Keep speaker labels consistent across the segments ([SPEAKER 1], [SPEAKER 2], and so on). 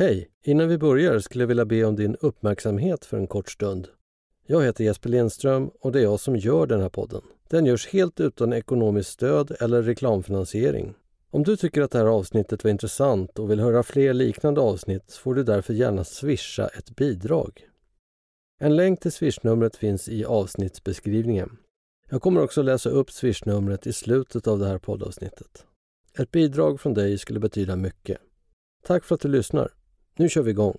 [SPEAKER 1] Hej! Innan vi börjar skulle jag vilja be om din uppmärksamhet för en kort stund. Jag heter Jesper Lindström och det är jag som gör den här podden. Den görs helt utan ekonomiskt stöd eller reklamfinansiering. Om du tycker att det här avsnittet var intressant och vill höra fler liknande avsnitt får du därför gärna swisha ett bidrag. En länk till swishnumret finns i avsnittsbeskrivningen. Jag kommer också läsa upp swishnumret i slutet av det här poddavsnittet. Ett bidrag från dig skulle betyda mycket. Tack för att du lyssnar. Nu kör vi igång.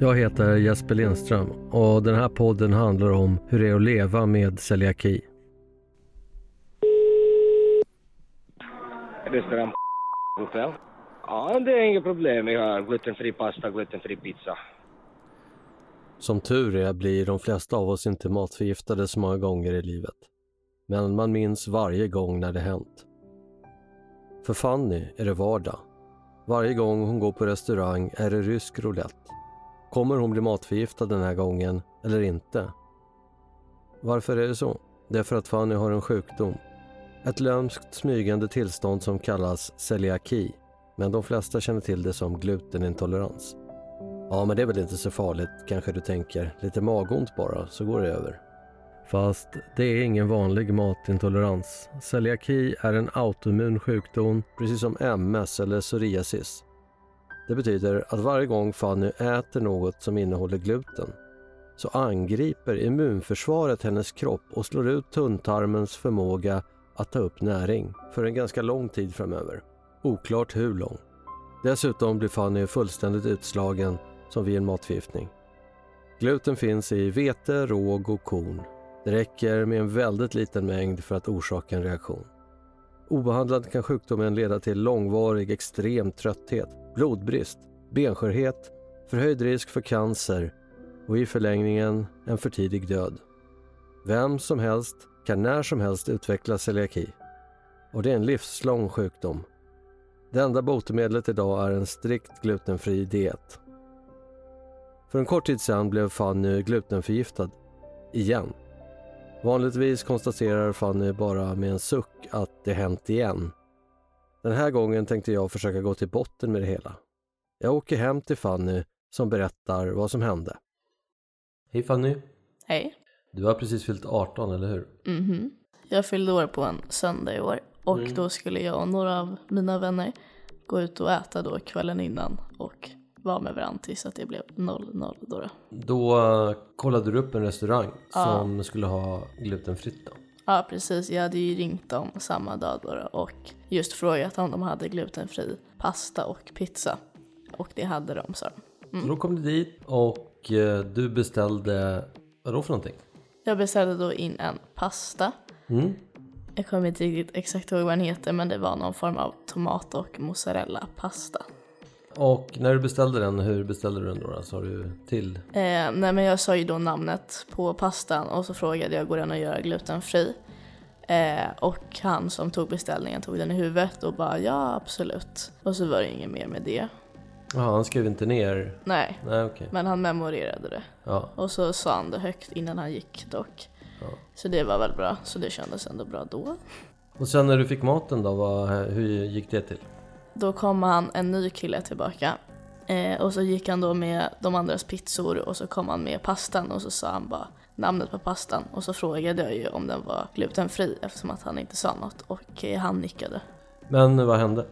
[SPEAKER 1] Jag heter Jesper Lindström och den här podden handlar om hur det är att leva med celiaki.
[SPEAKER 2] Restaurang hotell. Ja, det är inget problem. Vi har glutenfri pasta, glutenfri pizza.
[SPEAKER 1] Som tur är blir de flesta av oss inte matförgiftade så många gånger i livet. Men man minns varje gång när det hänt. För Fanny är det vardag. Varje gång hon går på restaurang är det rysk roulette. Kommer hon bli matförgiftad den här gången eller inte? Varför är det så? Det är för att Fanny har en sjukdom. Ett lömskt smygande tillstånd som kallas celiaki, men de flesta känner till det som glutenintolerans. Ja, men det är väl inte så farligt, kanske du tänker. Lite magont bara, så går det över. Fast det är ingen vanlig matintolerans. Celiaki är en autoimmun sjukdom, precis som MS eller psoriasis. Det betyder att varje gång Fanny äter något som innehåller gluten så angriper immunförsvaret hennes kropp och slår ut tunntarmens förmåga att ta upp näring för en ganska lång tid framöver. Oklart hur lång. Dessutom blir Fanny fullständigt utslagen som vid en matförgiftning. Gluten finns i vete, råg och korn. Det räcker med en väldigt liten mängd för att orsaka en reaktion. Obehandlad kan sjukdomen leda till långvarig extrem trötthet, blodbrist, benskörhet, förhöjd risk för cancer och i förlängningen en för tidig död. Vem som helst kan när som helst utveckla celiaki och det är en livslång sjukdom. Det enda botemedlet idag är en strikt glutenfri diet. För en kort tid sedan blev Fanny glutenförgiftad. Igen. Vanligtvis konstaterar Fanny bara med en suck att det hänt igen. Den här gången tänkte jag försöka gå till botten med det hela. Jag åker hem till Fanny som berättar vad som hände. Hej Fanny!
[SPEAKER 3] Hej.
[SPEAKER 1] Du har precis fyllt 18, eller hur?
[SPEAKER 3] Mhm. Jag fyllde år på en söndag i år och
[SPEAKER 1] Mm.
[SPEAKER 3] då skulle jag och några av mina vänner gå ut och äta då kvällen innan och vara med varandra tills att det blev 0-0 då. då.
[SPEAKER 1] Då eh, kollade du upp en restaurang
[SPEAKER 3] Ja.
[SPEAKER 1] som skulle ha glutenfritt då.
[SPEAKER 3] Ja precis, jag hade ju ringt dem samma dag då, då och just frågat om de hade glutenfri pasta och pizza. Och det hade de sa de.
[SPEAKER 1] Så då kom du dit och eh, du beställde, vadå för någonting?
[SPEAKER 3] Jag beställde då in en pasta.
[SPEAKER 1] Mm.
[SPEAKER 3] Jag kommer inte riktigt exakt ihåg vad den heter men det var någon form av tomat och mozzarella pasta.
[SPEAKER 1] Och när du beställde den, hur beställde du den då? Sa du till?
[SPEAKER 3] Eh, nej men jag sa ju då namnet på pastan och så frågade jag går den att göra glutenfri? Eh, och han som tog beställningen tog den i huvudet och bara ja absolut. Och så var det inget mer med det.
[SPEAKER 1] Jaha, han skrev inte ner?
[SPEAKER 3] Nej,
[SPEAKER 1] Nej, okej.
[SPEAKER 3] men han memorerade det.
[SPEAKER 1] Ja.
[SPEAKER 3] Och så sa han det högt innan han gick dock. Så det var väl bra, så det kändes ändå bra då.
[SPEAKER 1] Och sen när du fick maten då, vad, hur gick det till?
[SPEAKER 3] Då kom han, en ny kille tillbaka. Eh, och så gick han då med de andras pizzor och så kom han med pastan och så sa han bara namnet på pastan. Och så frågade jag ju om den var glutenfri eftersom att han inte sa något och eh, han nickade.
[SPEAKER 1] Men vad hände?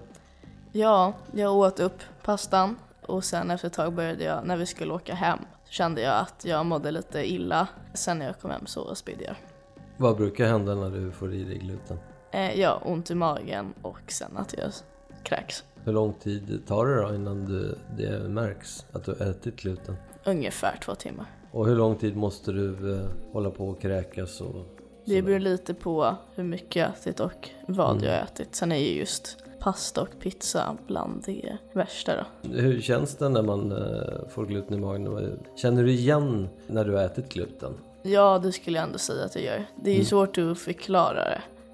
[SPEAKER 3] Ja, jag åt upp pastan och sen efter ett tag började jag, när vi skulle åka hem, kände jag att jag mådde lite illa. Sen när jag kom hem så spydde jag.
[SPEAKER 1] Vad brukar hända när du får i dig gluten?
[SPEAKER 3] Eh, ja, ont i magen och sen att jag kräks.
[SPEAKER 1] Hur lång tid tar det då innan du, det märks att du ätit gluten?
[SPEAKER 3] Ungefär två timmar.
[SPEAKER 1] Och hur lång tid måste du eh, hålla på och kräkas och
[SPEAKER 3] Det beror lite på hur mycket jag ätit och vad
[SPEAKER 1] Mm.
[SPEAKER 3] jag ätit. Sen är ju just pasta och pizza bland det värsta då.
[SPEAKER 1] Hur känns det när man eh, får gluten i magen? Känner du igen när du har ätit gluten?
[SPEAKER 3] Ja, det skulle jag ändå säga att jag gör. Det är ju svårt att förklara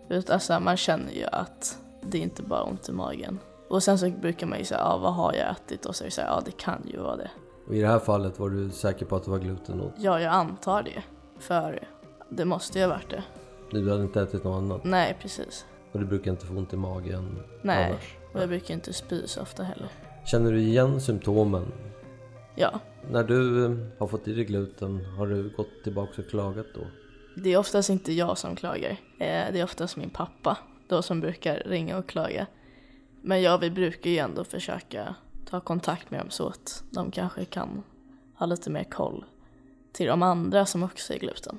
[SPEAKER 3] det. Alltså, man känner ju att det är inte bara ont i magen. Och sen så brukar man ju säga, ja vad har jag ätit? Och så är det så här, ja det kan ju vara det.
[SPEAKER 1] Och i det här fallet var du säker på att det var gluten?
[SPEAKER 3] Ja, jag antar det. För det måste ju ha varit det.
[SPEAKER 1] Du hade inte ätit något annat?
[SPEAKER 3] Nej, precis.
[SPEAKER 1] Och du brukar inte få ont i magen
[SPEAKER 3] Nej,
[SPEAKER 1] annars?
[SPEAKER 3] och jag brukar inte spy så ofta heller.
[SPEAKER 1] Känner du igen symptomen?
[SPEAKER 3] Ja,
[SPEAKER 1] När du eh, har fått i dig gluten, har du gått tillbaka och klagat då?
[SPEAKER 3] det är oftast inte jag som klagar. Eh, Det är oftast min pappa då som brukar ringa och klaga. Men ja, vi brukar ju ändå försöka ta kontakt med dem så att de kanske kan ha lite mer koll till de andra som också är gluten.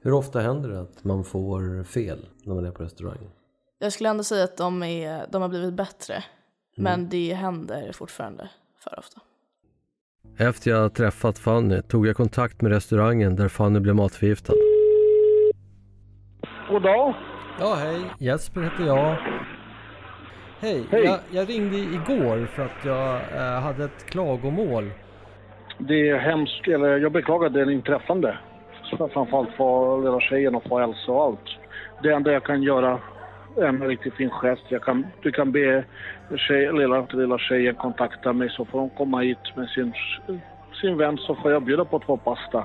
[SPEAKER 1] Hur ofta händer det att man får fel när man är på restaurang?
[SPEAKER 3] Jag skulle ändå säga att de, är, de har blivit bättre. Men det händer fortfarande för ofta.
[SPEAKER 1] Efter jag träffat Fanny tog jag kontakt med restaurangen där Fanny blev matförgiftad.
[SPEAKER 4] God dag.
[SPEAKER 1] Ja, hej. Jesper heter jag. Hej,
[SPEAKER 4] Hej.
[SPEAKER 1] Jag, jag ringde igår för att jag eh, hade ett klagomål.
[SPEAKER 4] Det är hemskt, eller jag beklagar det inträffande. Framförallt för lilla tjejen och för Elsa och allt. Det enda jag kan göra en riktigt fin gest. Jag kan, du kan be tjej, lilla, lilla tjejen kontakta mig så får hon komma hit med sin, sin vän så får jag bjuda på två pasta.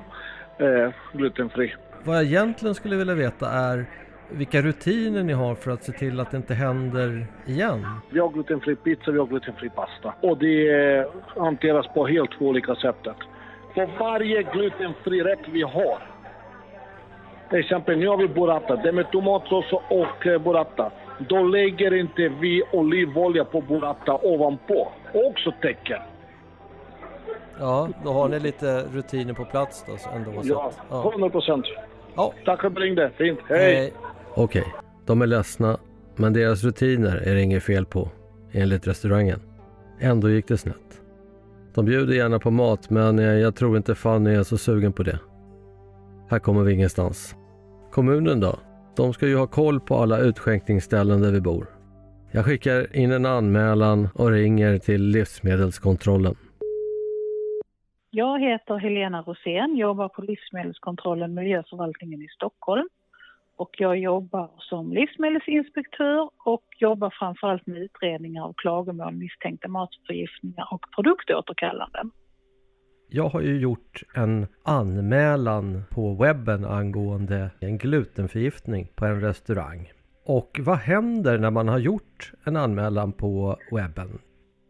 [SPEAKER 4] Eh, glutenfri.
[SPEAKER 1] Vad jag egentligen skulle vilja veta är vilka rutiner ni har för att se till att det inte händer igen.
[SPEAKER 4] Vi har glutenfri pizza, vi har glutenfri pasta. Och det hanteras på helt två olika sättet. För varje glutenfri rätt vi har. Till exempel nu har vi burrata. Det är med tomatsås och eh, burrata. Då lägger inte vi olivolja på burrata ovanpå. Och också täcker.
[SPEAKER 1] Ja, då har ni lite rutiner på plats då så ändå.
[SPEAKER 4] Ja. 100 procent.
[SPEAKER 1] Ja.
[SPEAKER 4] Tack för att du ringde. Fint. Hej.
[SPEAKER 1] Okej, de är ledsna, men deras rutiner är det inget fel på, enligt restaurangen. Ändå gick det snett. De bjuder gärna på mat, men eh, jag tror inte Fanny är så sugen på det. Här kommer vi ingenstans. Kommunen då? De ska ju ha koll på alla utskänkningsställen där vi bor. Jag skickar in en anmälan och ringer till Livsmedelskontrollen.
[SPEAKER 5] Jag heter Helena Rosén, jobbar på Livsmedelskontrollen Miljöförvaltningen i Stockholm. Och jag jobbar som livsmedelsinspektör och jobbar framförallt med utredningar av klagomål, misstänkta matförgiftningar och produktåterkallanden.
[SPEAKER 1] Jag har ju gjort en anmälan på webben angående en glutenförgiftning på en restaurang. Och vad händer när man har gjort en anmälan på webben?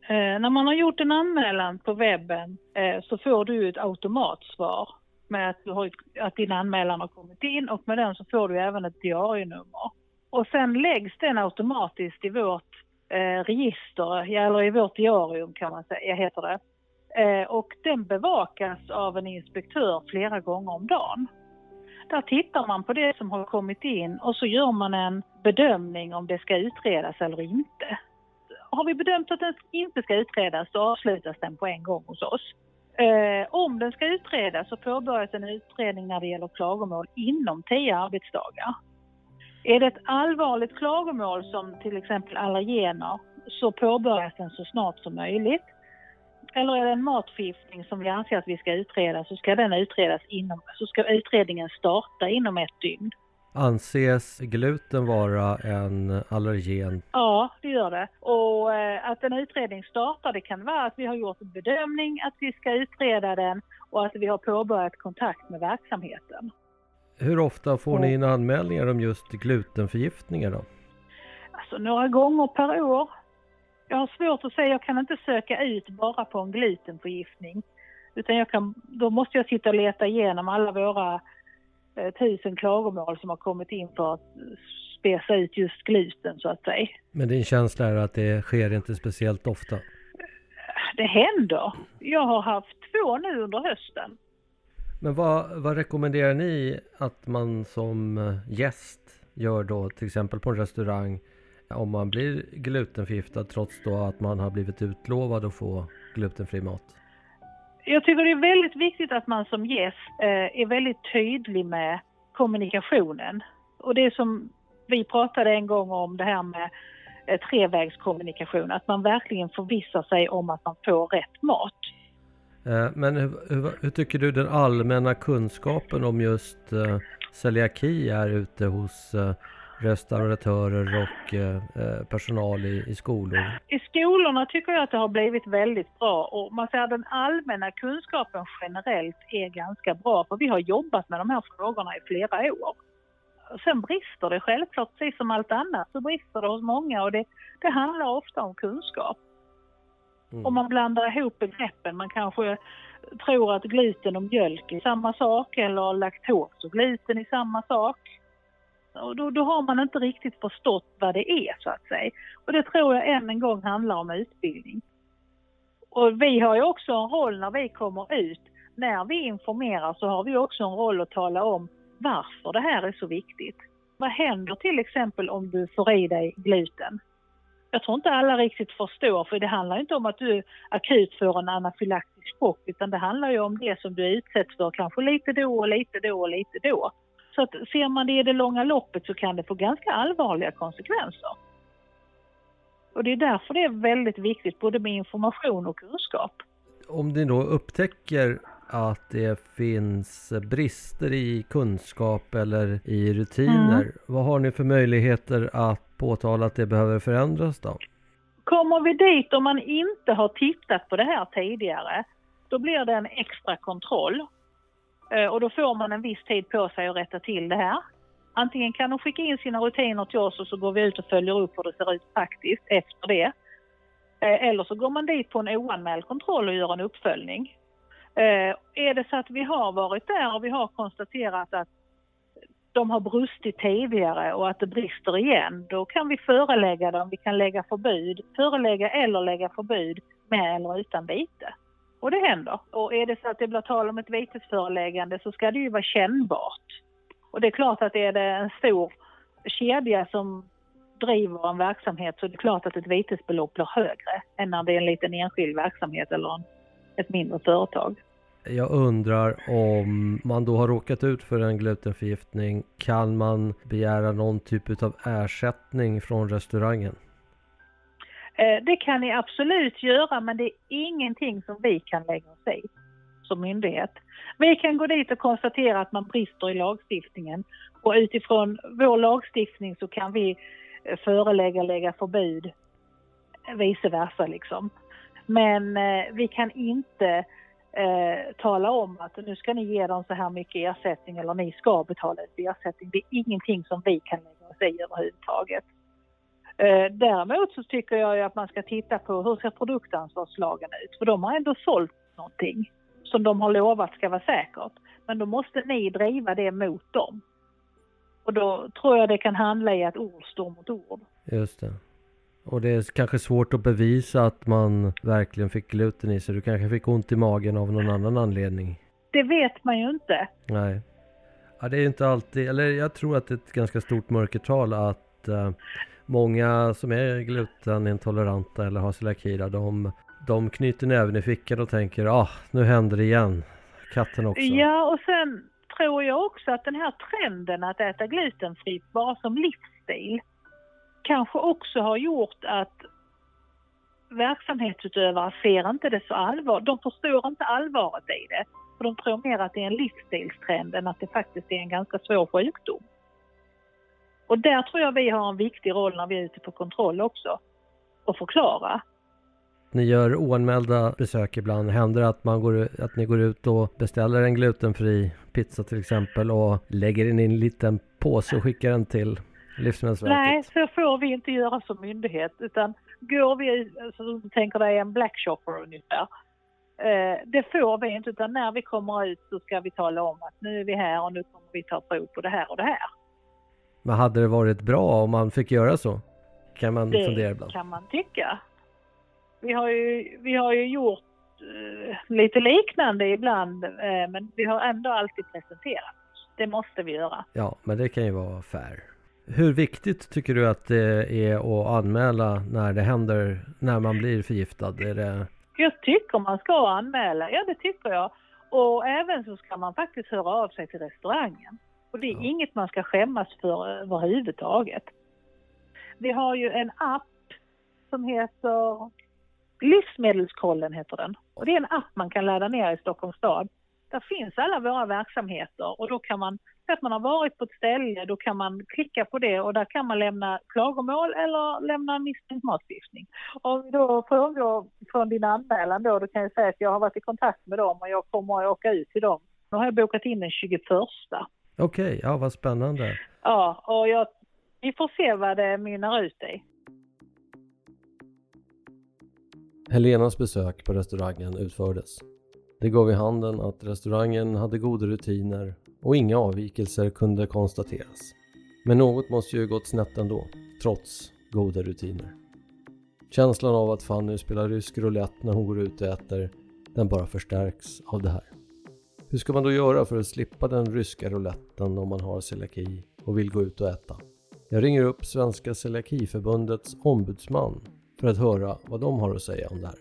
[SPEAKER 5] Eh, när man har gjort en anmälan på webben eh, så får du ett automatsvar med att, du har, att din anmälan har kommit in och med den så får du även ett diarienummer. Och sen läggs den automatiskt i vårt eh, register, eller i vårt diarium kan man säga, heter det. Eh, och den bevakas av en inspektör flera gånger om dagen. Där tittar man på det som har kommit in och så gör man en bedömning om det ska utredas eller inte. Har vi bedömt att den inte ska utredas så avslutas den på en gång hos oss. Eh, om den ska utredas så påbörjas en utredning när det gäller klagomål inom 10 arbetsdagar. Är det ett allvarligt klagomål som till exempel allergener så påbörjas den så snart som möjligt. Eller är det en matförgiftning som vi anser att vi ska utreda så ska den utredas inom, så ska utredningen starta inom ett dygn.
[SPEAKER 1] Anses gluten vara en allergen?
[SPEAKER 5] Ja, det gör det. Och eh, att en utredning startar, det kan vara att vi har gjort en bedömning att vi ska utreda den och att vi har påbörjat kontakt med verksamheten.
[SPEAKER 1] Hur ofta får ni in anmälningar om just glutenförgiftningar då?
[SPEAKER 5] Alltså några gånger per år. Jag har svårt att säga, jag kan inte söka ut bara på en glutenförgiftning. Utan jag kan, då måste jag sitta och leta igenom alla våra eh, tusen klagomål som har kommit in för att spesa ut just gluten så att säga.
[SPEAKER 1] Men din känsla är att det sker inte speciellt ofta?
[SPEAKER 5] Det händer. Jag har haft två nu under hösten.
[SPEAKER 1] Men vad, vad rekommenderar ni att man som eh, gäst gör då till exempel på en restaurang om man blir glutenförgiftad trots då att man har blivit utlovad att få glutenfri mat?
[SPEAKER 5] Jag tycker det är väldigt viktigt att man som gäst eh, är väldigt tydlig med kommunikationen. Och det som vi pratade en gång om det här med eh, trevägskommunikation, att man verkligen förvissar sig om att man får rätt mat.
[SPEAKER 1] Eh, Men hur, hur, hur tycker du den allmänna kunskapen om just celiaki är ute hos restauratörer och eh, eh, personal i, i skolor?
[SPEAKER 5] I skolorna tycker jag att det har blivit väldigt bra och man säger att den allmänna kunskapen generellt är ganska bra för vi har jobbat med de här frågorna i flera år. Sen brister det självklart, precis som allt annat, så brister det hos många och det, det handlar ofta om kunskap. Mm. Om man blandar ihop begreppen, man kanske tror att gluten och mjölk är samma sak eller laktos och gluten är samma sak. Och då, då, har man inte riktigt förstått vad det är så att säga. Och det tror jag än en gång handlar om utbildning. Och vi har ju också en roll när vi kommer ut. När vi informerar så har vi också en roll att tala om varför det här är så viktigt. Vad händer till exempel om du får i dig gluten? Jag tror inte alla riktigt förstår för det handlar inte om att du akut får en anafylaktisk chock utan det handlar ju om det som du utsätts för kanske lite då och lite då och lite då. Så att ser man det i det långa loppet så kan det få ganska allvarliga konsekvenser. Och det är därför det är väldigt viktigt både med information och kunskap.
[SPEAKER 1] Om ni då upptäcker att det finns brister i kunskap eller i rutiner. Mm. Vad har ni för möjligheter att påtala att det behöver förändras då?
[SPEAKER 5] Kommer vi dit om man inte har tittat på det här tidigare, då blir det en extra kontroll. Eh, och då får man en viss tid på sig att rätta till det här. Antingen kan de skicka in sina rutiner till oss och så går vi ut och följer upp hur det ser ut faktiskt efter det. Eh, eller så går man dit på en oanmäld kontroll och gör en uppföljning. Eh, är det så att vi har varit där och vi har konstaterat att de har brustit tidigare och att det brister igen, då kan vi förelägga dem, vi kan lägga förbud, förelägga eller lägga förbud med eller utan vite. Och det händer. Och är det så att det blir tal om ett vitesföreläggande så ska det ju vara kännbart. Och det är klart att är det en stor kedja som driver en verksamhet så är det klart att ett vitesbelopp blir högre än när det är en liten enskild verksamhet eller en, ett mindre företag.
[SPEAKER 1] Jag undrar om man då har råkat ut för en glutenförgiftning, kan man begära någon typ av ersättning från restaurangen?
[SPEAKER 5] Eh, det kan ni absolut göra men det är ingenting som vi kan lägga oss i som myndighet. Vi kan gå dit och konstatera att man brister i lagstiftningen och utifrån vår lagstiftning så kan vi eh, förelägga, lägga förbud, vice versa liksom. Men eh, vi kan inte eh, tala om att nu ska ni ge dem så här mycket ersättning eller ni ska betala ut ersättning. Det är ingenting som vi kan lägga oss i överhuvudtaget. Eh, däremot så tycker jag ju att man ska titta på hur ser produktansvarslagen ut? För de har ändå sålt någonting som de har lovat ska vara säkert. Men då måste ni driva det mot dem. Och då tror jag det kan handla i att ord står mot ord.
[SPEAKER 1] Just det. Och det är kanske svårt att bevisa att man verkligen fick gluten i sig. Du kanske fick ont i magen av någon annan anledning.
[SPEAKER 5] Det vet man ju inte.
[SPEAKER 1] Nej. Ja, det är inte alltid, eller jag tror att det är ett ganska stort mörkertal att uh, många som är glutenintoleranta eller har celiaki, de, de knyter näven i fickan och tänker ah, nu händer det igen. Katten också.
[SPEAKER 5] Ja, och sen tror jag också att den här trenden att äta glutenfritt bara som livsstil kanske också har gjort att verksamhetsutövare ser inte det så allvar. De förstår inte allvaret i det. För de tror mer att det är en livsstilstrend än att det faktiskt är en ganska svår sjukdom. Och där tror jag vi har en viktig roll när vi är ute på kontroll också. Att förklara.
[SPEAKER 1] Ni gör oanmälda besök ibland. Händer det att, man går, att ni går ut och beställer en glutenfri pizza till exempel och lägger den i en liten påse och skickar den till Livsmedelsverket?
[SPEAKER 5] Nej, så får vi inte göra som myndighet utan går vi, så du tänker dig en black shopper ungefär. Eh, det får vi inte utan när vi kommer ut så ska vi tala om att nu är vi här och nu kommer vi ta prov på det här och det här.
[SPEAKER 1] Men hade det varit bra om man fick göra så? Kan man det fundera ibland?
[SPEAKER 5] Det kan man tycka. Vi har ju, vi har ju gjort uh, lite liknande ibland uh, men vi har ändå alltid presenterat. Det måste vi göra.
[SPEAKER 1] Ja, men det kan ju vara fair. Hur viktigt tycker du att det är att anmäla när det händer, när man blir förgiftad? Är det...
[SPEAKER 5] Jag tycker man ska anmäla, ja det tycker jag. Och även så ska man faktiskt höra av sig till restaurangen. Och det är ja. inget man ska skämmas för överhuvudtaget. Vi har ju en app som heter Livsmedelskollen heter den. Och det är en app man kan ladda ner i Stockholms stad. Där finns alla våra verksamheter och då kan man att man har varit på ett ställe, då kan man klicka på det och där kan man lämna klagomål eller lämna misstänkt matförgiftning. Om vi då frågar från din anmälan då, då kan jag säga att jag har varit i kontakt med dem och jag kommer att åka ut till dem. Nu har jag bokat in den 21.
[SPEAKER 1] Okej, okay, ja vad spännande.
[SPEAKER 5] Ja, och jag, vi får se vad det mynnar ut i.
[SPEAKER 1] Helenas besök på restaurangen utfördes. Det gav i handen att restaurangen hade goda rutiner och inga avvikelser kunde konstateras. Men något måste ju gått snett ändå, trots goda rutiner. Känslan av att Fanny spelar rysk roulette när hon går ut och äter, den bara förstärks av det här. Hur ska man då göra för att slippa den ryska rouletten om man har celiaki och vill gå ut och äta? Jag ringer upp Svenska Celiakiförbundets ombudsman för att höra vad de har att säga om det här.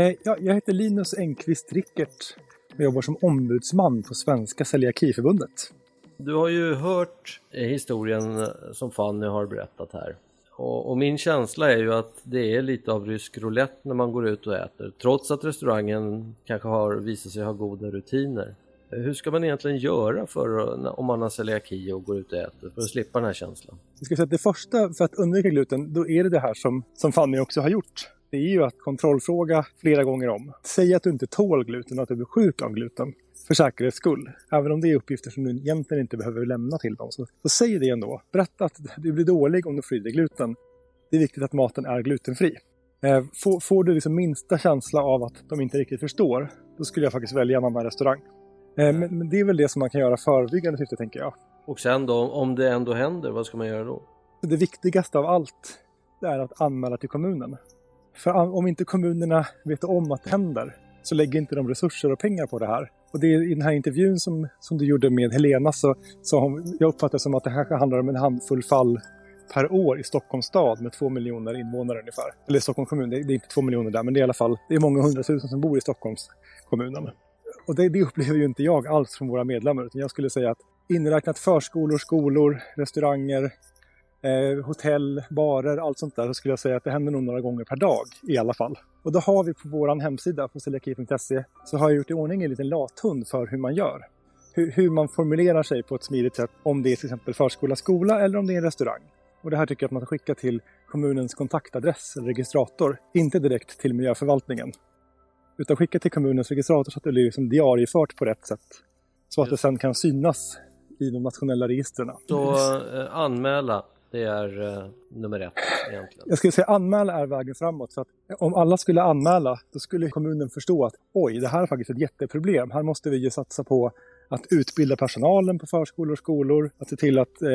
[SPEAKER 6] Eh, ja, jag heter Linus Engqvist Rickert och jobbar som ombudsman på Svenska Celiakiförbundet.
[SPEAKER 1] Du har ju hört historien som Fanny har berättat här. Och, och, min känsla är ju att det är lite av rysk roulette när man går ut och äter, trots att restaurangen kanske har visat sig ha goda rutiner. Hur ska man egentligen göra för om man har celiaki och går ut och äter för att slippa den här känslan?
[SPEAKER 6] Jag ska säga att det första för att undvika gluten, då är det det här som, som Fanny också har gjort. Det är ju att kontrollfråga flera gånger om. Säg att du inte tål gluten och att du blir sjuk av gluten. För säkerhets skull. Även om det är uppgifter som du egentligen inte behöver lämna till dem. Så, så säg det ändå. Berätta att du blir dålig om du får i dig gluten. Det är viktigt att maten är glutenfri. Eh, får, får, du liksom minsta känsla av att de inte riktigt förstår, då skulle jag faktiskt välja en annan restaurang. Eh, men, men, det är väl det som man kan göra förebyggande syfte, tänker jag.
[SPEAKER 1] Och sen då, om det ändå händer, vad ska man göra då?
[SPEAKER 6] Det viktigaste av allt, är att anmäla till kommunen. För om inte kommunerna vet om att det händer, så lägger inte de resurser och pengar på det här. Och det är i den här intervjun som, som du gjorde med Helena så, så hon, jag uppfattar det som att det här handlar om en handfull fall per år i Stockholms stad med två miljoner invånare ungefär. Eller Stockholms kommun, det är, det är inte två miljoner där, men det är i alla fall det är många hundratusen som bor i Stockholms kommunen. Och det, det upplever ju inte jag alls från våra medlemmar, utan jag skulle säga att inräknat förskolor, skolor, restauranger, eh, hotell, barer, allt sånt där, så skulle jag säga att det händer nog några gånger per dag i alla fall. Och då har vi på vår hemsida på celiaki.se så har jag gjort i ordning en liten lathund för hur man gör. Hur, hur, man formulerar sig på ett smidigt sätt om det är till exempel förskola, skola eller om det är en restaurang. Och det här tycker jag att man ska skicka till kommunens kontaktadress eller registrator, inte direkt till miljöförvaltningen. Utan skicka till kommunens registrator så att det blir liksom diariefört på rätt sätt. Så att det sen kan synas i de nationella registren.
[SPEAKER 1] Så eh, anmäla det är uh, nummer ett egentligen.
[SPEAKER 6] Jag skulle säga anmäla är vägen framåt. För att om alla skulle anmäla, då skulle kommunen förstå att oj, det här är faktiskt ett jätteproblem. Här måste vi ju satsa på att utbilda personalen på förskolor och skolor. Att se till att eh,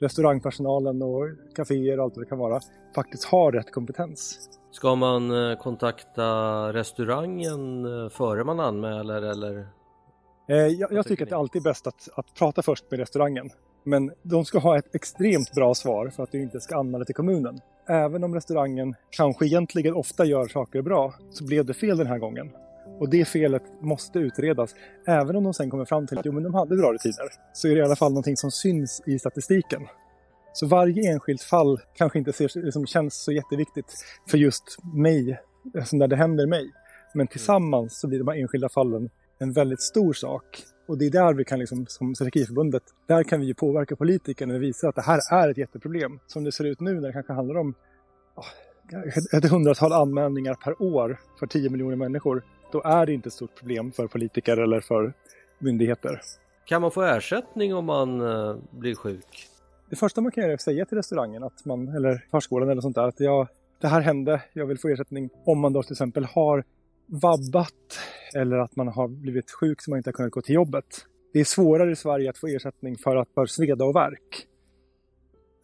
[SPEAKER 6] restaurangpersonalen och kaféer och allt vad det kan vara faktiskt har rätt kompetens.
[SPEAKER 1] Ska man eh, kontakta restaurangen eh, före man anmäler eller?
[SPEAKER 6] Jag, jag tycker att det alltid är bäst att, att prata först med restaurangen. Men de ska ha ett extremt bra svar för att du inte ska anmäla till kommunen. Även om restaurangen kanske egentligen ofta gör saker bra så blev det fel den här gången. Och det felet måste utredas. Även om de sen kommer fram till att jo, men de hade bra rutiner så är det i alla fall någonting som syns i statistiken. Så varje enskilt fall kanske inte ser, liksom, känns så jätteviktigt för just mig, när det händer mig. Men tillsammans så blir de här enskilda fallen en väldigt stor sak och det är där vi kan, liksom, som Celiakiförbundet, där kan vi ju påverka politikerna och visa att det här är ett jätteproblem. Som det ser ut nu när det kanske handlar om oh, ett hundratal anmälningar per år för 10 miljoner människor. Då är det inte ett stort problem för politiker eller för myndigheter.
[SPEAKER 1] Kan man få ersättning om man uh, blir sjuk?
[SPEAKER 6] Det första man kan göra är att säga till restaurangen att man, eller förskolan eller sånt där att jag, det här hände, jag vill få ersättning. Om man då till exempel har vabbat eller att man har blivit sjuk så man inte har kunnat gå till jobbet. Det är svårare i Sverige att få ersättning för, att, för sveda och värk.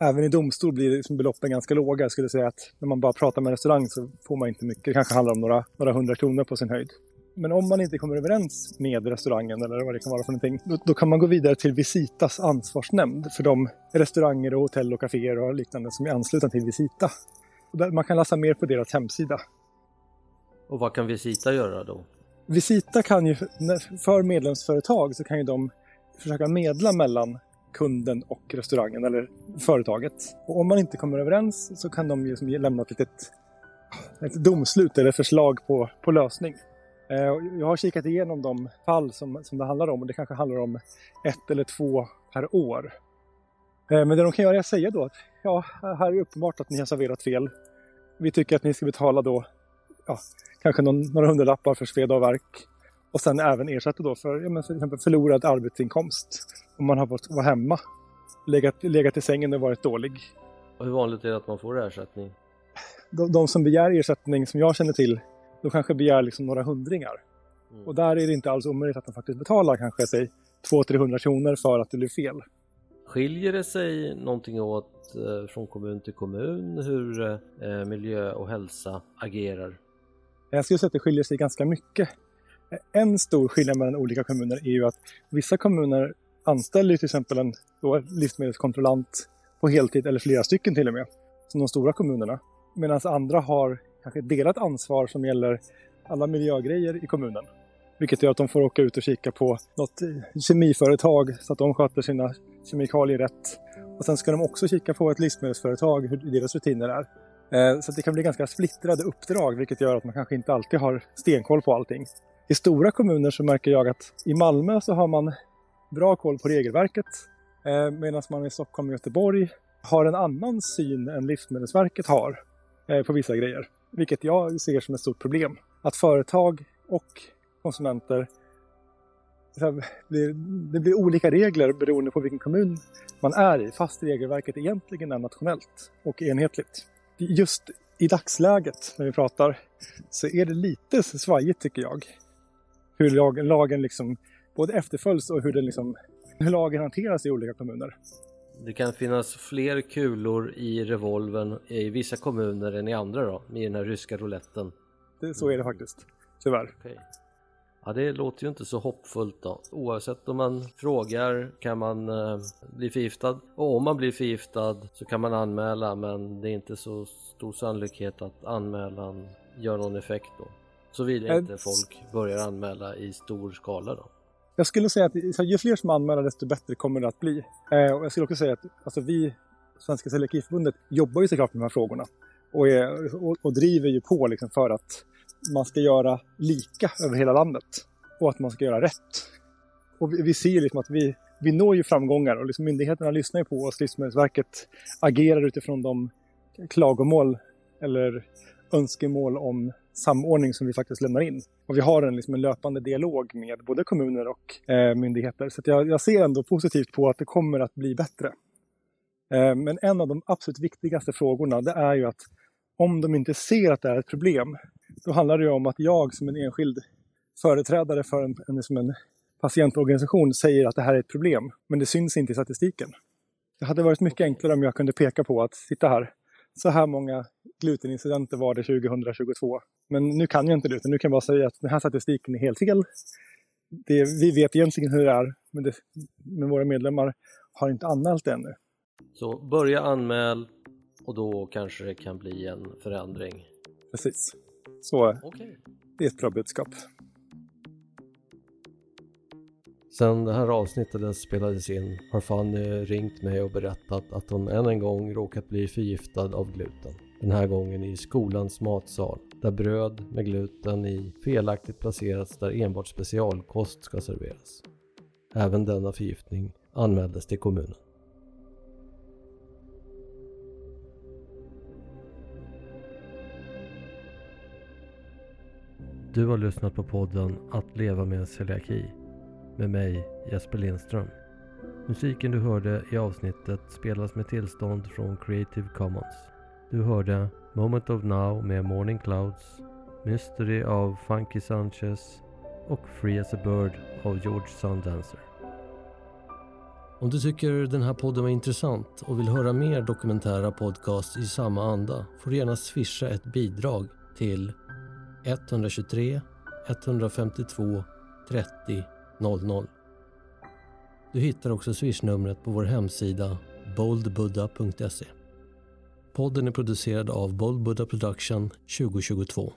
[SPEAKER 6] Även i domstol blir liksom beloppen ganska låga. Jag skulle säga att när man bara pratar med en restaurang så får man inte mycket. Det kanske handlar om några, några hundra kronor på sin höjd. Men om man inte kommer överens med restaurangen eller vad det kan vara för någonting, då, då, kan man gå vidare till Visitas ansvarsnämnd för de restauranger och hotell och kaféer och liknande som är anslutna till Visita. man kan läsa mer på deras hemsida.
[SPEAKER 1] Och vad kan Visita göra då?
[SPEAKER 6] Visita kan ju, för medlemsföretag så kan ju de försöka medla mellan kunden och restaurangen eller företaget. Och om man inte kommer överens så kan de ju lämna ett litet ett domslut eller förslag på, på lösning. Eh, jag har kikat igenom de fall som, som det handlar om och det kanske handlar om ett eller två per år. Eh, men det de kan göra är att säga då att ja, här är det uppenbart att ni har serverat fel. Vi tycker att ni ska betala då ja, kanske någon, några hundralappar för sveda och verk. Och sen även ersätta då för ja, men för exempel förlorad arbetsinkomst. Om man har fått vara hemma, legat, legat i sängen och varit dålig.
[SPEAKER 1] Och hur vanligt är det att man får ersättning?
[SPEAKER 6] De, de som begär ersättning som jag känner till, de kanske begär liksom några hundringar.
[SPEAKER 1] Mm.
[SPEAKER 6] Och där är det inte alls omöjligt att de faktiskt betalar kanske säg 200-300 kronor för att det blir fel.
[SPEAKER 1] Skiljer det sig någonting åt eh, från kommun till kommun hur eh, miljö och hälsa agerar?
[SPEAKER 6] Jag skulle säga att det skiljer sig ganska mycket. En stor skillnad mellan olika kommuner är ju att vissa kommuner anställer ju till exempel en livsmedelskontrollant på heltid eller flera stycken till och med, som de stora kommunerna. Medan andra har kanske delat ansvar som gäller alla miljögrejer i kommunen. Vilket gör att de får åka ut och kika på något kemiföretag så att de sköter sina kemikalier rätt. Och sen ska de också kika på ett livsmedelsföretag, hur deras rutiner är. Eh, så det kan bli ganska splittrade uppdrag vilket gör att man kanske inte alltid har stenkoll på allting. I stora kommuner så märker jag att i Malmö så har man bra koll på regelverket eh, medan man i Stockholm och Göteborg har en annan syn än Livsmedelsverket har eh, på vissa grejer. Vilket jag ser som ett stort problem. Att företag och konsumenter det blir olika regler beroende på vilken kommun man är i fast regelverket egentligen är nationellt och enhetligt. Just i dagsläget när vi pratar så är det lite svajigt tycker jag. Hur lagen, lagen liksom både efterföljs och hur, den liksom, hur lagen hanteras i olika kommuner.
[SPEAKER 1] Det kan finnas fler kulor i revolven i vissa kommuner än i andra då, i den här ryska rouletten.
[SPEAKER 6] Det, så är det faktiskt, tyvärr.
[SPEAKER 1] Okej. Ja, det låter ju inte så hoppfullt då. Oavsett om man frågar kan man eh, bli förgiftad och om man blir förgiftad så kan man anmäla men det är inte så stor sannolikhet att anmälan gör någon effekt då. Såvida
[SPEAKER 6] Eh,
[SPEAKER 1] inte folk börjar anmäla i stor skala då.
[SPEAKER 6] Jag skulle säga att ju fler som anmäler desto bättre kommer det att bli. Eh, och jag skulle också säga att alltså, vi, Svenska Celiakiförbundet, jobbar ju såklart med de här frågorna. Och, är, och, och driver ju på liksom för att man ska göra lika över hela landet. Och att man ska göra rätt. Och vi, vi ser ju liksom att vi, vi når ju framgångar och liksom myndigheterna lyssnar ju på oss. Livsmedelsverket agerar utifrån de klagomål eller önskemål om samordning som vi faktiskt lämnar in. Och vi har en, liksom en löpande dialog med både kommuner och eh, myndigheter. Så att jag, jag ser ändå positivt på att det kommer att bli bättre. Eh, men en av de absolut viktigaste frågorna det är ju att om de inte ser att det är ett problem, då handlar det ju om att jag som en enskild företrädare för en, en, som en patientorganisation säger att det här är ett problem, men det syns inte i statistiken. Det hade varit mycket enklare om jag kunde peka på att, titta här, så här många glutenincidenter var det 2022. Men nu kan jag inte det, utan nu kan jag bara säga att den här statistiken är helt fel. Det, vi vet egentligen hur det är, men, det, men våra medlemmar har inte anmält det ännu.
[SPEAKER 1] Så börja anmäl och då kanske det kan bli en förändring.
[SPEAKER 6] Precis. Så
[SPEAKER 1] Okej.
[SPEAKER 6] det är ett bra budskap.
[SPEAKER 1] Sen det här avsnittet spelades in har Fanny ringt mig och berättat att hon än en gång råkat bli förgiftad av gluten. Den här gången i skolans matsal där bröd med gluten i felaktigt placerats där enbart specialkost ska serveras. Även denna förgiftning anmäldes till kommunen. Du har lyssnat på podden Att leva med celiaki med mig Jesper Lindström. Musiken du hörde i avsnittet spelas med tillstånd från Creative Commons. Du hörde Moment of Now med Morning Clouds, Mystery av Funky Sanchez och Free as a Bird av George Sundancer. Om du tycker den här podden var intressant och vill höra mer dokumentära podcasts i samma anda får du gärna swisha ett bidrag till 123 152 30 00. Du hittar också swishnumret på vår hemsida boldbuddha.se. Podden är producerad av Bold Buddha Production 2022.